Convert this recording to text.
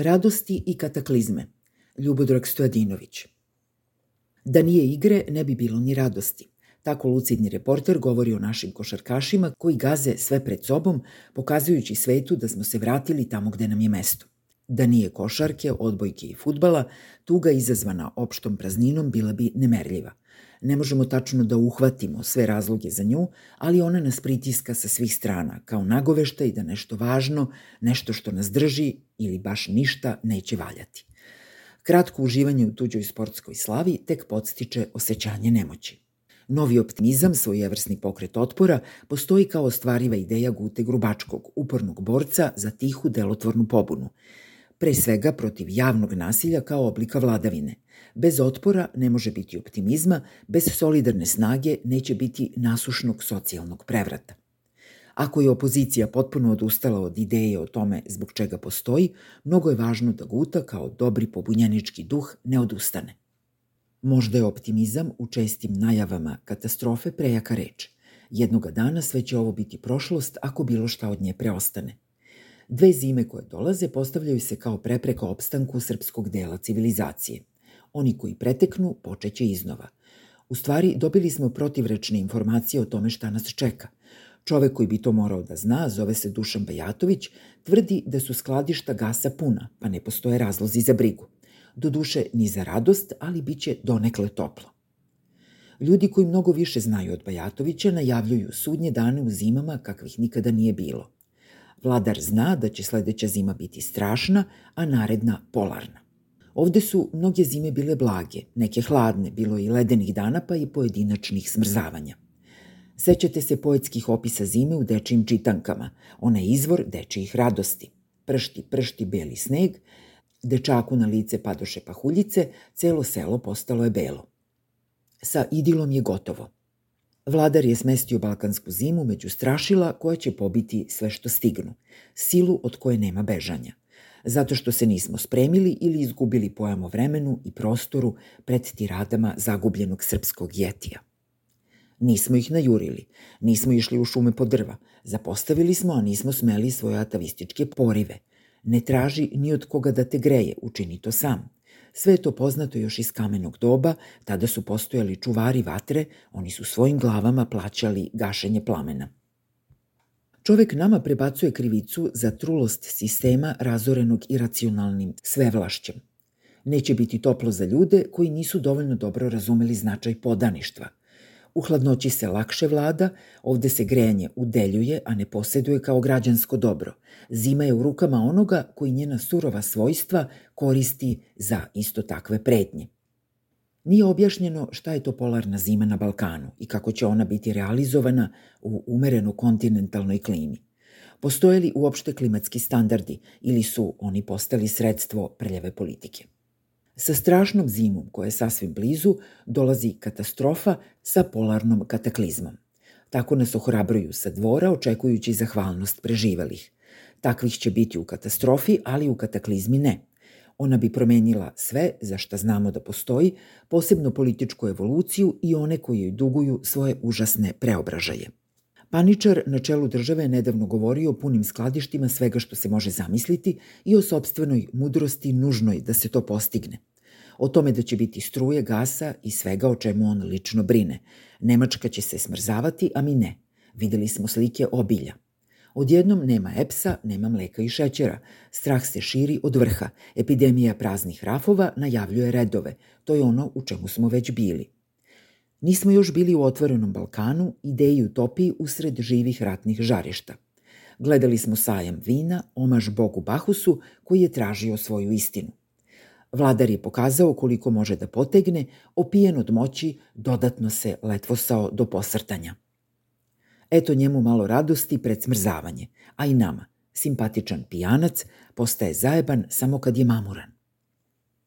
Radosti i kataklizme. Ljubodrag Stojadinović. Da nije igre, ne bi bilo ni radosti. Tako lucidni reporter govori o našim košarkašima koji gaze sve pred sobom, pokazujući svetu da smo se vratili tamo gde nam je mesto. Da nije košarke, odbojke i futbala, tuga izazvana opštom prazninom bila bi nemerljiva. Ne možemo tačno da uhvatimo sve razloge za nju, ali ona nas pritiska sa svih strana, kao nagovešta i da nešto važno, nešto što nas drži ili baš ništa neće valjati. Kratko uživanje u tuđoj sportskoj slavi tek podstiče osjećanje nemoći. Novi optimizam, svojevrsni pokret otpora, postoji kao ostvariva ideja Gute Grubačkog, upornog borca za tihu delotvornu pobunu. Pre svega protiv javnog nasilja kao oblika vladavine. Bez otpora ne može biti optimizma, bez solidarne snage neće biti nasušnog socijalnog prevrata. Ako je opozicija potpuno odustala od ideje o tome zbog čega postoji, mnogo je važno da Guta kao dobri pobunjenički duh ne odustane. Možda je optimizam u čestim najavama katastrofe prejaka reč. Jednoga dana sve će ovo biti prošlost ako bilo šta od nje preostane. Dve zime koje dolaze postavljaju se kao prepreka opstanku srpskog dela civilizacije. Oni koji preteknu počeće iznova. U stvari, dobili smo protivrečne informacije o tome šta nas čeka. Čovek koji bi to morao da zna, zove se Dušan Bajatović, tvrdi da su skladišta gasa puna, pa ne postoje razlozi za brigu do duše ni za radost, ali bit će donekle toplo. Ljudi koji mnogo više znaju od Bajatovića najavljuju sudnje dane u zimama kakvih nikada nije bilo. Vladar zna da će sledeća zima biti strašna, a naredna polarna. Ovde su mnoge zime bile blage, neke hladne, bilo i ledenih dana pa i pojedinačnih smrzavanja. Sećate se poetskih opisa zime u dečijim čitankama, ona je izvor dečijih radosti. Pršti, pršti beli sneg, Dečaku na lice padoše pahuljice, celo selo postalo je belo. Sa idilom je gotovo. Vladar je smestio balkansku zimu među strašila koja će pobiti sve što stignu, silu od koje nema bežanja, zato što se nismo spremili ili izgubili pojam o vremenu i prostoru pred tiradama zagubljenog srpskog jetija. Nismo ih najurili, nismo išli u šume po drva, zapostavili smo, a nismo smeli svoje atavističke porive – Ne traži ni od koga da te greje, učini to sam. Sve je to poznato još iz kamenog doba, tada su postojali čuvari vatre, oni su svojim glavama plaćali gašenje plamena. Čovek nama prebacuje krivicu za trulost sistema razorenog iracionalnim svevlašćem. Neće biti toplo za ljude koji nisu dovoljno dobro razumeli značaj podaništva. U hladnoći se lakše vlada, ovde se grejanje udeljuje, a ne poseduje kao građansko dobro. Zima je u rukama onoga koji njena surova svojstva koristi za isto takve pretnje. Nije objašnjeno šta je to polarna zima na Balkanu i kako će ona biti realizovana u umereno kontinentalnoj klimi. Postoje li uopšte klimatski standardi ili su oni postali sredstvo prljave politike? Sa strašnom zimom koja je sasvim blizu dolazi katastrofa sa polarnom kataklizmom. Tako nas ohrabruju sa dvora očekujući zahvalnost preživelih. Takvih će biti u katastrofi, ali u kataklizmi ne. Ona bi promenila sve za šta znamo da postoji, posebno političku evoluciju i one koji joj duguju svoje užasne preobražaje. Paničar na čelu države je nedavno govorio o punim skladištima svega što se može zamisliti i o sobstvenoj mudrosti nužnoj da se to postigne. O tome da će biti struje, gasa i svega o čemu on lično brine. Nemačka će se smrzavati, a mi ne. Videli smo slike obilja. Odjednom nema epsa, nema mleka i šećera. Strah se širi od vrha. Epidemija praznih rafova najavljuje redove. To je ono u čemu smo već bili. Nismo još bili u otvorenom Balkanu, ideji utopiji usred živih ratnih žarišta. Gledali smo sajam vina, omaž bogu Bahusu, koji je tražio svoju istinu. Vladar je pokazao koliko može da potegne, opijen od moći, dodatno se letvosao do posrtanja. Eto njemu malo radosti pred smrzavanje, a i nama. Simpatičan pijanac postaje zajeban samo kad je mamuran.